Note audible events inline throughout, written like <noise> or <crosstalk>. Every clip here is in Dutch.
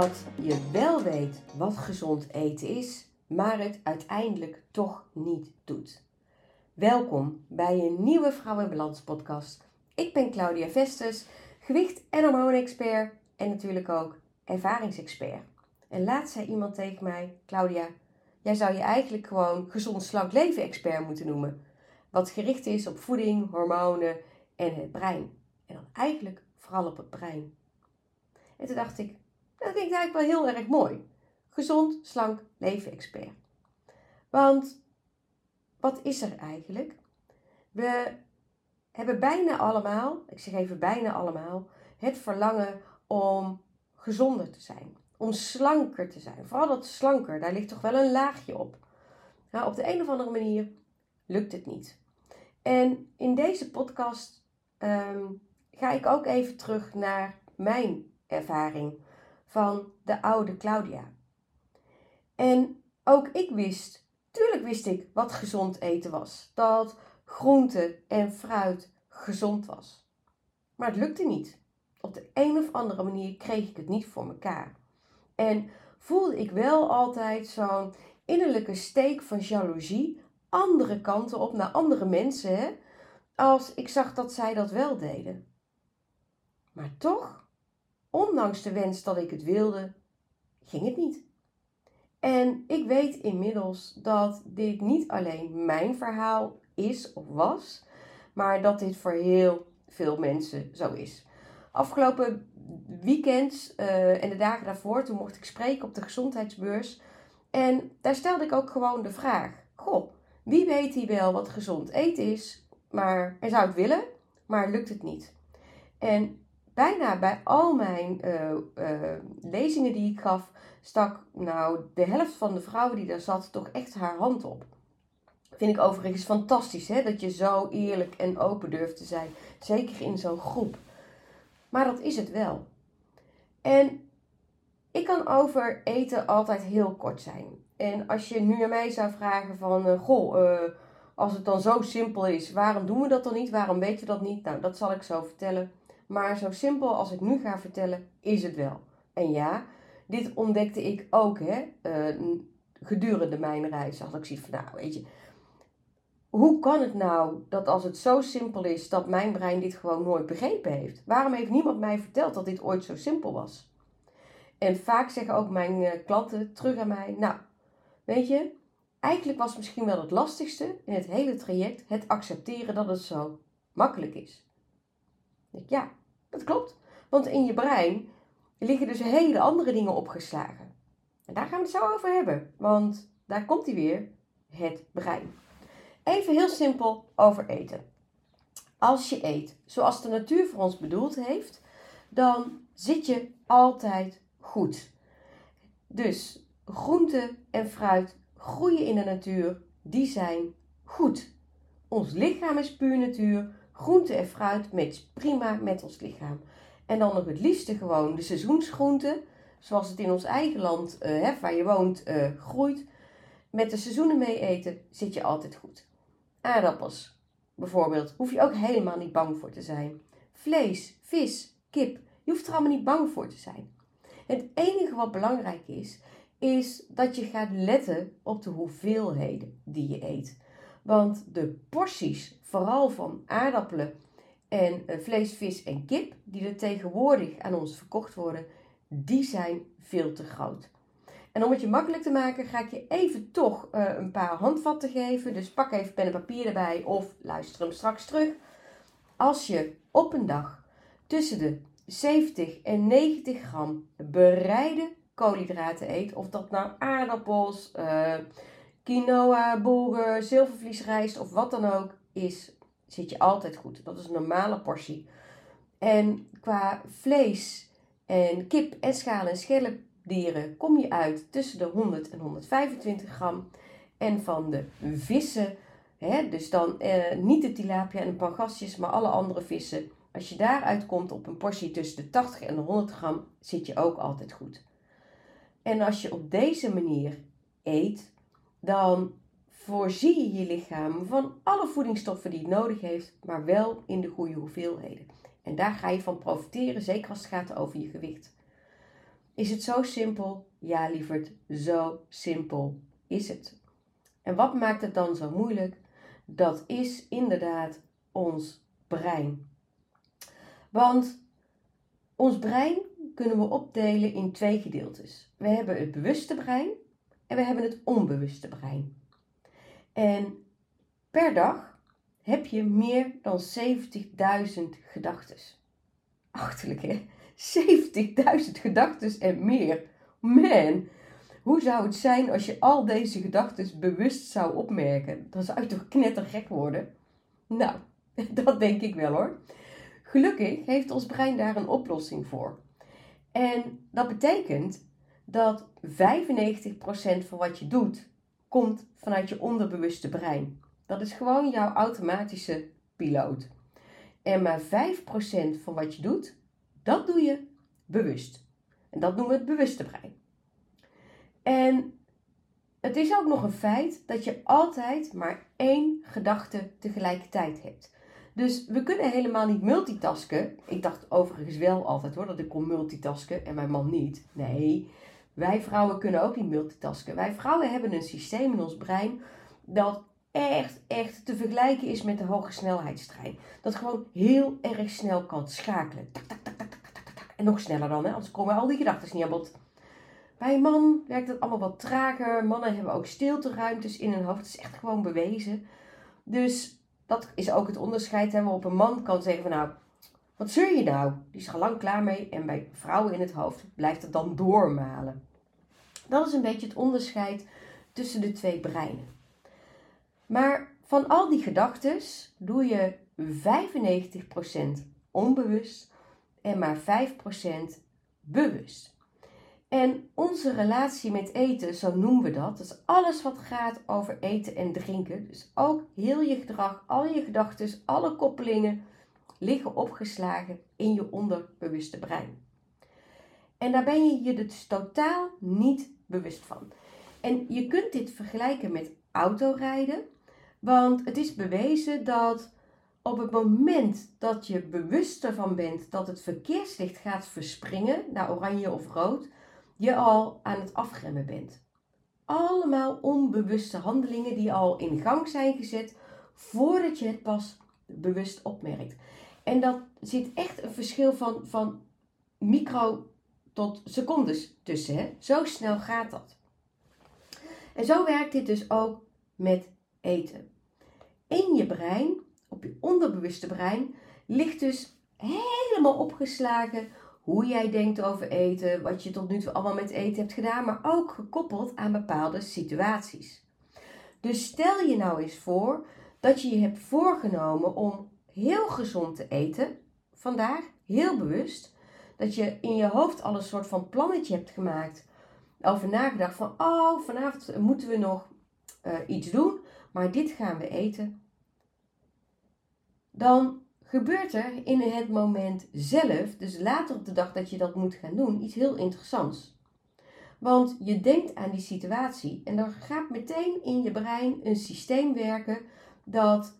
dat je wel weet wat gezond eten is, maar het uiteindelijk toch niet doet. Welkom bij een nieuwe Vrouw Balans podcast. Ik ben Claudia Vestes, gewicht- en hormoonexpert en natuurlijk ook ervaringsexpert. En laatst zei iemand tegen mij, Claudia, jij zou je eigenlijk gewoon gezond slank leven expert moeten noemen. Wat gericht is op voeding, hormonen en het brein. En dan eigenlijk vooral op het brein. En toen dacht ik, dat klinkt eigenlijk wel heel erg mooi. Gezond, slank, leven-expert. Want wat is er eigenlijk? We hebben bijna allemaal, ik zeg even bijna allemaal, het verlangen om gezonder te zijn. Om slanker te zijn. Vooral dat slanker, daar ligt toch wel een laagje op. Nou, op de een of andere manier lukt het niet. En in deze podcast ehm, ga ik ook even terug naar mijn ervaring van de oude Claudia. En ook ik wist, tuurlijk wist ik wat gezond eten was. Dat groente en fruit gezond was. Maar het lukte niet. Op de een of andere manier kreeg ik het niet voor mekaar. En voelde ik wel altijd zo'n innerlijke steek van jaloezie andere kanten op naar andere mensen, als ik zag dat zij dat wel deden. Maar toch ondanks de wens dat ik het wilde, ging het niet. En ik weet inmiddels dat dit niet alleen mijn verhaal is of was, maar dat dit voor heel veel mensen zo is. Afgelopen weekend uh, en de dagen daarvoor, toen mocht ik spreken op de gezondheidsbeurs. En daar stelde ik ook gewoon de vraag: Goh, wie weet hier wel wat gezond eten is, maar en zou het willen, maar lukt het niet? En bijna bij al mijn uh, uh, lezingen die ik gaf, stak nou de helft van de vrouwen die daar zat toch echt haar hand op. Vind ik overigens fantastisch hè, dat je zo eerlijk en open durft te zijn. Zeker in zo'n groep. Maar dat is het wel. En ik kan over eten altijd heel kort zijn. En als je nu aan mij zou vragen van, uh, goh, als het dan zo simpel is, waarom doen we dat dan niet? Waarom weten we dat niet? Nou, dat zal ik zo vertellen. Maar zo simpel als ik nu ga vertellen, is het wel. En ja, dit ontdekte ik ook hè, uh, gedurende mijn reis. Had ik zoiets van, nou weet je, hoe kan het nou dat als het zo simpel is, dat mijn brein dit gewoon nooit begrepen heeft? Waarom heeft niemand mij verteld dat dit ooit zo simpel was? En vaak zeggen ook mijn eh, klanten terug aan mij, nou, weet je, eigenlijk was misschien wel het lastigste in het hele traject het accepteren dat het zo makkelijk is. Ik, ja, dat klopt. Want in je brein liggen dus hele andere dingen opgeslagen. En daar gaan we het zo over hebben. Want daar komt hij weer, het brein. Even heel simpel over eten. Als je eet zoals de natuur voor ons bedoeld heeft, dan zit je altijd goed. Dus groente en fruit groeien in de natuur, die zijn goed. Ons lichaam is puur natuur, groente en fruit matcht prima met ons lichaam. En dan nog het liefste gewoon de seizoensgroenten, zoals het in ons eigen land, uh, hè, waar je woont, uh, groeit. Met de seizoenen mee eten zit je altijd goed. Aardappels, bijvoorbeeld, hoef je ook helemaal niet bang voor te zijn. Vlees, vis, kip, je hoeft er allemaal niet bang voor te zijn. Het enige wat belangrijk is, is dat je gaat letten op de hoeveelheden die je eet. Want de porties, vooral van aardappelen en uh, vlees, vis en kip, die er tegenwoordig aan ons verkocht worden, die zijn veel te groot. En om het je makkelijk te maken, ga ik je even toch uh, een paar handvatten geven. Dus pak even pen en papier erbij of luister hem straks terug. Als je op een dag tussen de 70 en 90 gram bereide koolhydraten eet, of dat nou aardappels, uh, quinoa, bulgur, zilvervliesrijst of wat dan ook is, zit je altijd goed. Dat is een normale portie. En qua vlees en kip en schalen en schelpdieren kom je uit tussen de 100 en 125 gram. En van de vissen, hè, dus dan eh, niet de tilapia en de pangasius, maar alle andere vissen. Als je daaruit komt op een portie tussen de 80 en de 100 gram, zit je ook altijd goed. En als je op deze manier eet, dan voorzie je je lichaam van alle voedingsstoffen die het nodig heeft, maar wel in de goede hoeveelheden. En daar ga je van profiteren, zeker als het gaat over je gewicht. Is het zo simpel? Ja, lieverd, zo simpel is het. En wat maakt het dan zo moeilijk? Dat is inderdaad ons brein. Want ons brein kunnen we opdelen in twee gedeeltes. We hebben het bewuste brein en we hebben het onbewuste brein. En per dag heb je meer dan 70.000 gedachten. Achterlijk hè? 70.000 gedachten en meer. Man, hoe zou het zijn als je al deze gedachten bewust zou opmerken? Dan zou je toch knettergek worden? Nou, <laughs> dat denk ik wel hoor. Gelukkig heeft ons brein daar een oplossing voor. En dat betekent dat 95% van wat je doet, komt vanuit je onderbewuste brein. Dat is gewoon jouw automatische piloot. En maar 5% van wat je doet, dat doe je bewust. En dat noemen we het bewuste brein. En het is ook nog een feit dat je altijd maar één gedachte tegelijkertijd hebt. Dus we kunnen helemaal niet multitasken. Ik dacht overigens wel altijd hoor dat ik kon multitasken en mijn man niet. Nee, wij vrouwen kunnen ook niet multitasken. Wij vrouwen hebben een systeem in ons brein dat echt, echt te vergelijken is met de hoge snelheidstrein. Dat gewoon heel erg snel kan schakelen. Tak, tak, tak, tak, tak, tak. En nog sneller dan, hè? anders komen al die gedachten niet aan bod. Bij een man werkt het allemaal wat trager. Mannen hebben ook stilteruimtes in hun hoofd. Het is echt gewoon bewezen. Dus dat is ook het onderscheid hè, waarop een man kan zeggen van nou, wat zeur je nou? Die is er lang klaar mee. En bij vrouwen in het hoofd blijft het dan doormalen. Dat is een beetje het onderscheid tussen de twee breinen. Maar van al die gedachten doe je 95% onbewust en maar 5% bewust. En onze relatie met eten, zo noemen we dat, dat is alles wat gaat over eten en drinken. Dus ook heel je gedrag, al je gedachten, alle koppelingen liggen opgeslagen in je onderbewuste brein. En daar ben je je dus totaal niet bewust van. En je kunt dit vergelijken met autorijden, want het is bewezen dat op het moment dat je bewust ervan bent dat het verkeerslicht gaat verspringen naar oranje of rood, je al aan het afremmen bent. Allemaal onbewuste handelingen die al in gang zijn gezet voordat je het pas bewust opmerkt. En dat zit echt een verschil van, van micro tot secondes tussen. Hè? Zo snel gaat dat. En zo werkt dit dus ook met eten. In je brein, op je onderbewuste brein, ligt dus helemaal opgeslagen hoe jij denkt over eten, wat je tot nu toe allemaal met eten hebt gedaan, maar ook gekoppeld aan bepaalde situaties. Dus stel je nou eens voor dat je je hebt voorgenomen om heel gezond te eten, vandaag heel bewust, dat je in je hoofd al een soort van plannetje hebt gemaakt, over nagedacht van, oh, vanavond moeten we nog uh, iets doen, maar dit gaan we eten. Dan gebeurt er in het moment zelf, dus later op de dag dat je dat moet gaan doen, iets heel interessants. Want je denkt aan die situatie en dan gaat meteen in je brein een systeem werken dat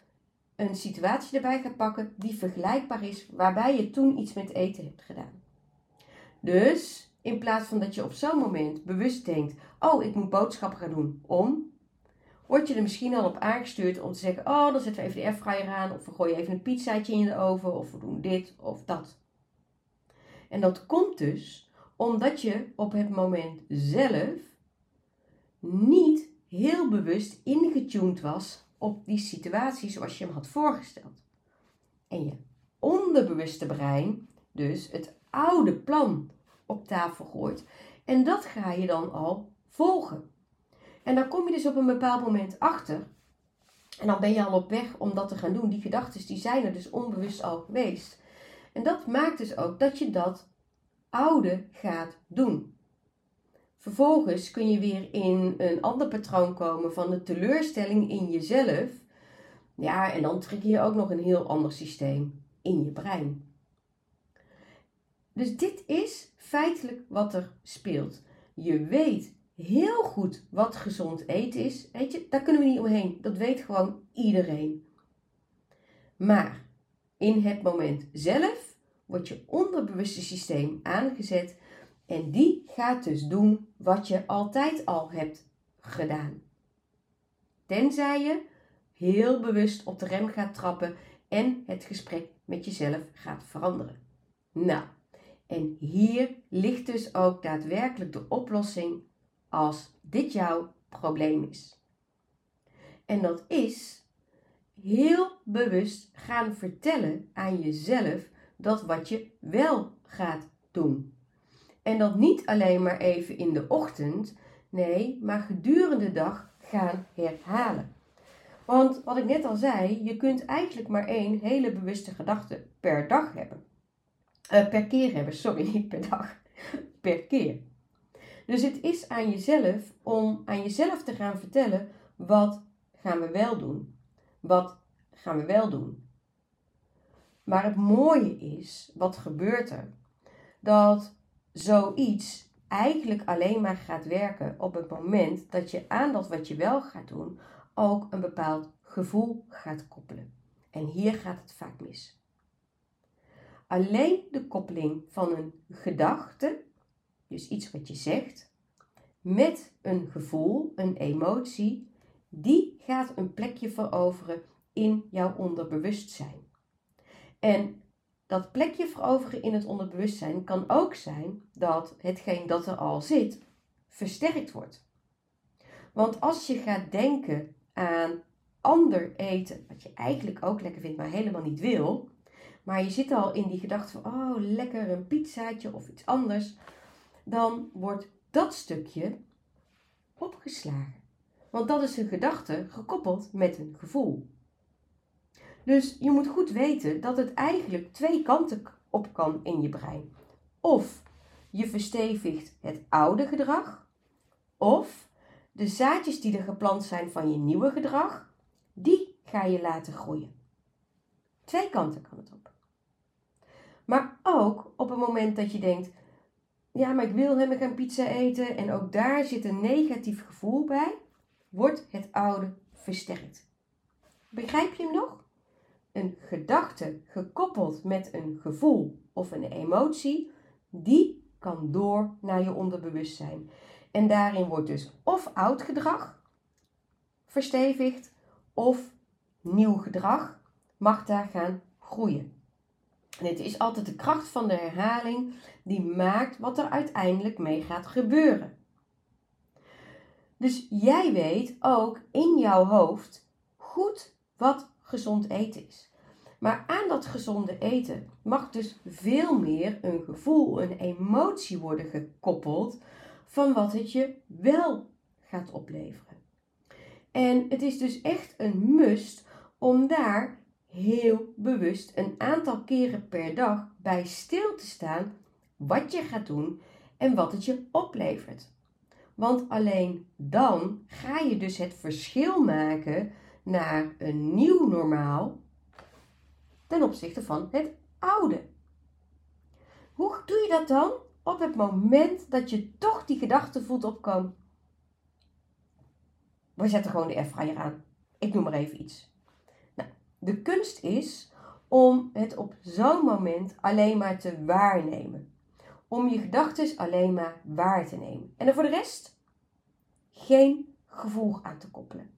een situatie erbij gaat pakken die vergelijkbaar is waarbij je toen iets met eten hebt gedaan. Dus in plaats van dat je op zo'n moment bewust denkt: Oh, ik moet boodschappen gaan doen om word je er misschien al op aangestuurd om te zeggen: Oh, dan zetten we even de airfryer aan, of we gooien even een pizzaatje in de oven, of we doen dit of dat. En dat komt dus omdat je op het moment zelf niet heel bewust ingetuned was op die situatie zoals je hem had voorgesteld. En je onderbewuste brein dus het oude plan op tafel gooit. En dat ga je dan al volgen. En dan kom je dus op een bepaald moment achter. En dan ben je al op weg om dat te gaan doen. Die gedachten die zijn er dus onbewust al geweest. En dat maakt dus ook dat je dat oude gaat doen. Vervolgens kun je weer in een ander patroon komen van de teleurstelling in jezelf. Ja, en dan trek je ook nog een heel ander systeem in je brein. Dus dit is feitelijk wat er speelt. Je weet heel goed wat gezond eten is. Weet je, daar kunnen we niet omheen. Dat weet gewoon iedereen. Maar in het moment zelf wordt je onderbewuste systeem aangezet En die gaat dus doen wat je altijd al hebt gedaan. Tenzij je heel bewust op de rem gaat trappen en het gesprek met jezelf gaat veranderen. Nou, en hier ligt dus ook daadwerkelijk de oplossing als dit jouw probleem is. En dat is heel bewust gaan vertellen aan jezelf dat wat je wel gaat doen. En dat niet alleen maar even in de ochtend, nee, maar gedurende de dag gaan herhalen. Want wat ik net al zei, je kunt eigenlijk maar één hele bewuste gedachte per dag hebben. Uh, per keer hebben, sorry, <laughs> niet per dag. Per keer. Dus het is aan jezelf om aan jezelf te gaan vertellen: wat gaan we wel doen? Wat gaan we wel doen? Maar het mooie is, wat gebeurt er? Dat zoiets eigenlijk alleen maar gaat werken op het moment dat je aan dat wat je wel gaat doen ook een bepaald gevoel gaat koppelen. En hier gaat het vaak mis. Alleen de koppeling van een gedachte, dus iets wat je zegt, met een gevoel, een emotie, die gaat een plekje veroveren in jouw onderbewustzijn. En dat plekje veroveren in het onderbewustzijn kan ook zijn dat hetgeen dat er al zit versterkt wordt. Want als je gaat denken aan ander eten, wat je eigenlijk ook lekker vindt, maar helemaal niet wil, maar je zit al in die gedachte van, oh lekker een pizzaatje of iets anders, dan wordt dat stukje opgeslagen. Want dat is een gedachte gekoppeld met een gevoel. Dus je moet goed weten dat het eigenlijk twee kanten op kan in je brein. Of je verstevigt het oude gedrag, of de zaadjes die er geplant zijn van je nieuwe gedrag, die ga je laten groeien. Twee kanten kan het op. Maar ook op het moment dat je denkt, ja, maar ik wil helemaal geen pizza eten en ook daar zit een negatief gevoel bij, wordt het oude versterkt. Begrijp je hem nog? Een gedachte gekoppeld met een gevoel of een emotie, die kan door naar je onderbewustzijn. En daarin wordt dus of oud gedrag verstevigd of nieuw gedrag mag daar gaan groeien. En het is altijd de kracht van de herhaling die maakt wat er uiteindelijk mee gaat gebeuren. Dus jij weet ook in jouw hoofd goed wat gezond eten is. Maar aan dat gezonde eten mag dus veel meer een gevoel, een emotie worden gekoppeld van wat het je wel gaat opleveren. En het is dus echt een must om daar heel bewust een aantal keren per dag bij stil te staan wat je gaat doen en wat het je oplevert. Want alleen dan ga je dus het verschil maken naar een nieuw normaal ten opzichte van het oude. Hoe doe je dat dan? Op het moment dat je toch die gedachte voelt opkomen. We zetten gewoon de airfryer aan. Ik noem maar even iets. De kunst is om het op zo'n moment alleen maar te waarnemen. Om je gedachten alleen maar waar te nemen. En er voor de rest geen gevoel aan te koppelen.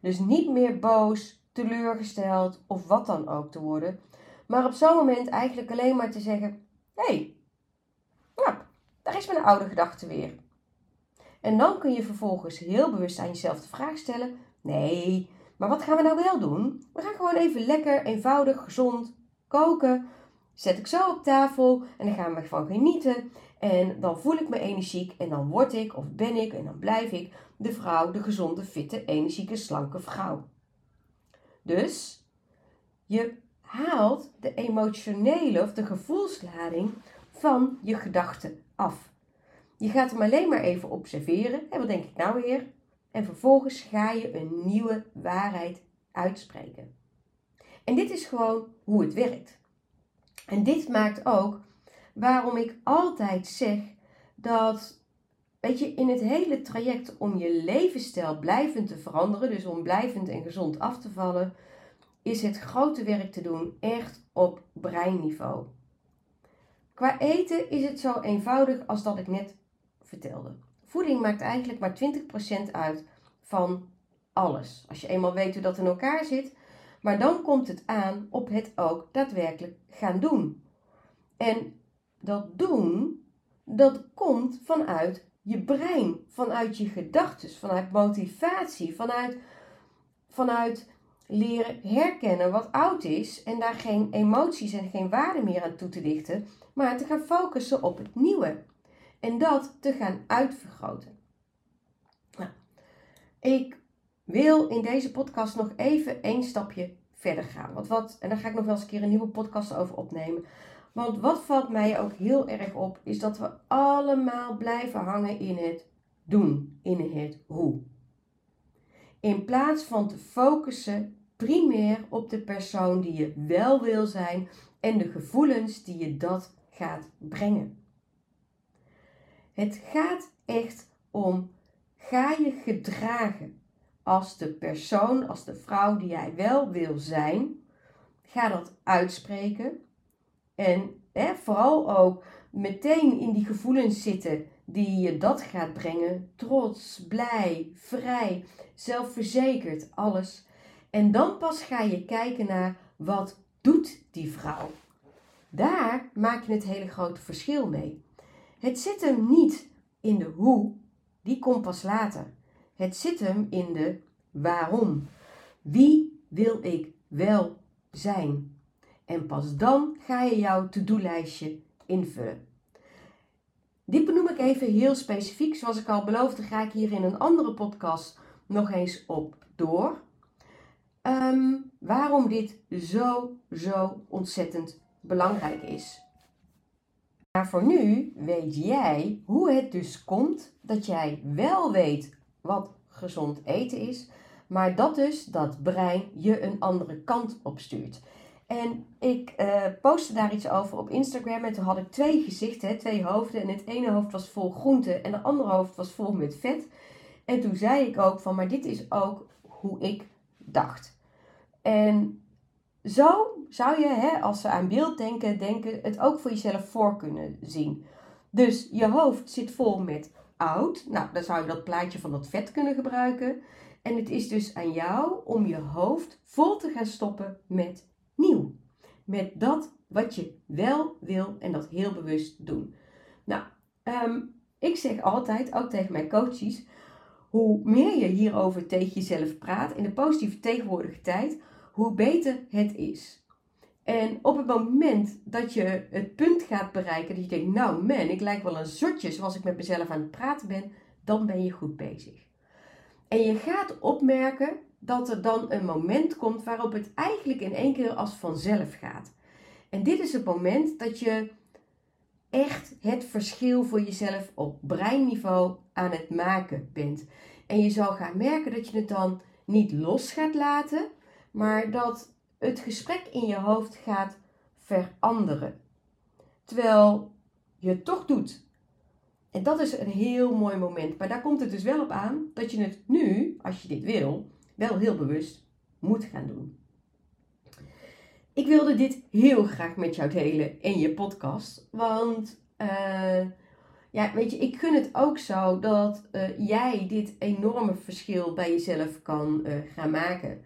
Dus niet meer boos, teleurgesteld of wat dan ook te worden. Maar op zo'n moment eigenlijk alleen maar te zeggen: hé, hey, nou, daar is mijn oude gedachte weer. En dan kun je vervolgens heel bewust aan jezelf de vraag stellen: nee, maar wat gaan we nou wel doen? We gaan gewoon even lekker, eenvoudig, gezond koken. Zet ik zo op tafel en dan gaan we van genieten. En dan voel ik me energiek en dan word ik of ben ik en dan blijf ik de vrouw, de gezonde, fitte, energieke, slanke vrouw. Dus je haalt de emotionele of de gevoelslading van je gedachten af. Je gaat hem alleen maar even observeren. En wat denk ik nou weer? en vervolgens ga je een nieuwe waarheid uitspreken. En dit is gewoon hoe het werkt. En dit maakt ook waarom ik altijd zeg dat, weet je, in het hele traject om je levensstijl blijvend te veranderen, dus om blijvend en gezond af te vallen, is het grote werk te doen echt op breinniveau. Qua eten is het zo eenvoudig als dat ik net vertelde. Voeding maakt eigenlijk maar 20% uit van alles. Als je eenmaal weet hoe dat in elkaar zit. Maar dan komt het aan op het ook daadwerkelijk gaan doen. En dat doen, dat komt vanuit je brein, vanuit je gedachten, vanuit motivatie, vanuit, vanuit leren herkennen wat oud is en daar geen emoties en geen waarde meer aan toe te dichten, maar te gaan focussen op het nieuwe en dat te gaan uitvergroten. Nou, ik wil in deze podcast nog even één stapje verder gaan. Want wat, en daar ga ik nog wel eens een keer een nieuwe podcast over opnemen. Want wat valt mij ook heel erg op, is dat we allemaal blijven hangen in het doen, in het hoe. In plaats van te focussen primair op de persoon die je wel wil zijn en de gevoelens die je dat gaat brengen. Het gaat echt om, ga je gedragen als de persoon, als de vrouw die jij wel wil zijn. Ga dat uitspreken. En hè, vooral ook meteen in die gevoelens zitten die je dat gaat brengen. Trots, blij, vrij, zelfverzekerd, alles. En dan pas ga je kijken naar wat doet die vrouw. Daar maak je het hele grote verschil mee. Het zit hem niet in de hoe, die komt pas later. Het zit hem in de waarom. Wie wil ik wel zijn? En pas dan ga je jouw to-do-lijstje invullen. Dit benoem ik even heel specifiek. Zoals ik al beloofde, ga ik hier in een andere podcast nog eens op door. Ehm, waarom dit zo, zo ontzettend belangrijk is. Maar voor nu weet jij hoe het dus komt dat jij wel weet wat gezond eten is, maar dat dus dat brein je een andere kant op stuurt. En ik uh, postte daar iets over op Instagram en toen had ik twee gezichten, twee hoofden. En het ene hoofd was vol groente en het andere hoofd was vol met vet. En toen zei ik ook van, maar dit is ook hoe ik dacht. En zo zou je, hè, als we aan beeld denken, denken, het ook voor jezelf voor kunnen zien. Dus je hoofd zit vol met oud. Nou, dan zou je dat plaatje van dat vet kunnen gebruiken. En het is dus aan jou om je hoofd vol te gaan stoppen met nieuw. Met dat wat je wel wil en dat heel bewust doen. Nou, ehm, ik zeg altijd, ook tegen mijn coaches, hoe meer je hierover tegen jezelf praat in de positieve tegenwoordige tijd, hoe beter het is. En op het moment dat je het punt gaat bereiken dat je denkt, nou man, ik lijk wel een zotje zoals ik met mezelf aan het praten ben, dan ben je goed bezig. En je gaat opmerken dat er dan een moment komt waarop het eigenlijk in één keer als vanzelf gaat. En dit is het moment dat je echt het verschil voor jezelf op breinniveau aan het maken bent. En je zal gaan merken dat je het dan niet los gaat laten, maar dat het gesprek in je hoofd gaat veranderen. Terwijl je het toch doet. En dat is een heel mooi moment. Maar daar komt het dus wel op aan dat je het nu, als je dit wil, wel heel bewust moet gaan doen. Ik wilde dit heel graag met jou delen in je podcast. Want uh, ja, weet je, ik gun het ook zo dat uh, jij dit enorme verschil bij jezelf kan uh, gaan maken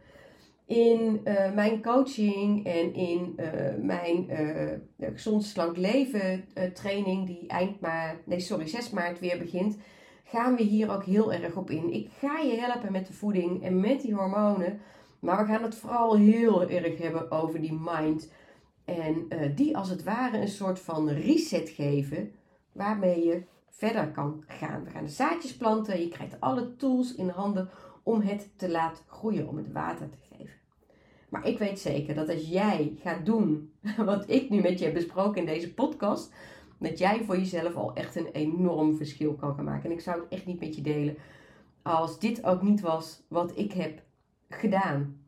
in uh, mijn coaching en in uh, mijn uh, gezond slank leven training die eind maart, nee sorry 6 maart weer begint, gaan we hier ook heel erg op in. Ik ga je helpen met de voeding en met die hormonen, maar we gaan het vooral heel erg hebben over die mind en die als het ware een soort van reset geven waarmee je verder kan gaan. We gaan de zaadjes planten, je krijgt alle tools in handen om het te laten groeien, om het water te geven. Maar ik weet zeker dat als jij gaat doen <laughs> wat ik nu met je heb besproken in deze podcast, dat jij voor jezelf al echt een enorm verschil kan gaan maken. En ik zou het echt niet met je delen als dit ook niet was wat ik heb gedaan.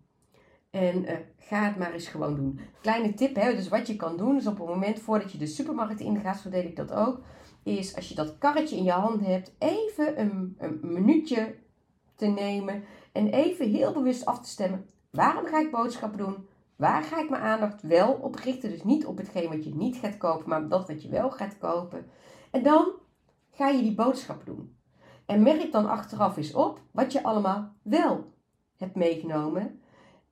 En uh, ga het maar eens gewoon doen. Kleine tip, hè, dus wat je kan doen, is op het moment voordat je de supermarkt ingaat, zo deed ik dat ook, is als je dat karretje in je hand hebt, even een, een minuutje te nemen en even heel bewust af te stemmen. Waarom ga ik boodschappen doen? Waar ga ik mijn aandacht wel op richten? Dus niet op hetgeen wat je niet gaat kopen, maar op dat wat je wel gaat kopen. En dan ga je die boodschap doen. En merk dan achteraf eens op wat je allemaal wel hebt meegenomen.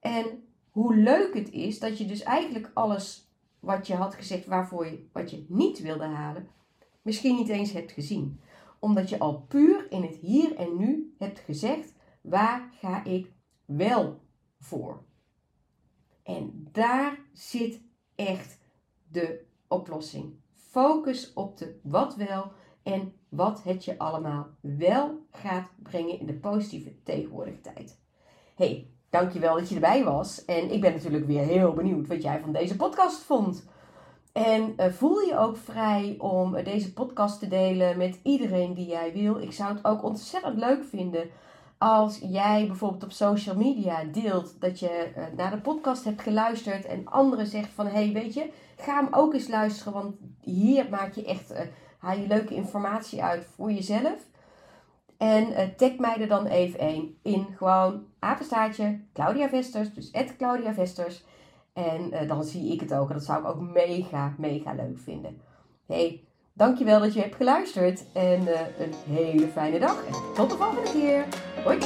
En hoe leuk het is dat je dus eigenlijk alles wat je had gezegd waarvoor je wat je niet wilde halen, misschien niet eens hebt gezien. Omdat je al puur in het hier en nu hebt gezegd: waar ga ik wel voor? En daar zit echt de oplossing. Focus op de wat wel en wat het je allemaal wel gaat brengen in de positieve tegenwoordige tijd. Hey, dankjewel dat je erbij was. En ik ben natuurlijk weer heel benieuwd wat jij van deze podcast vond. En uh, voel je ook vrij om deze podcast te delen met iedereen die jij wil. Ik zou het ook ontzettend leuk vinden als jij bijvoorbeeld op social media deelt dat je uh, naar de podcast hebt geluisterd en anderen zeggen van hey weet je, ga hem ook eens luisteren, want hier maak je echt, uh, haal je leuke informatie uit voor jezelf. En uh, tag mij er dan even een in gewoon apenstaartje Claudia Vesters, dus Claudia Vesters. En dan zie ik het ook en dat zou ik ook mega, mega leuk vinden. Hey, Dankjewel dat je hebt geluisterd en uh, een hele fijne dag. En tot de volgende keer. Hoi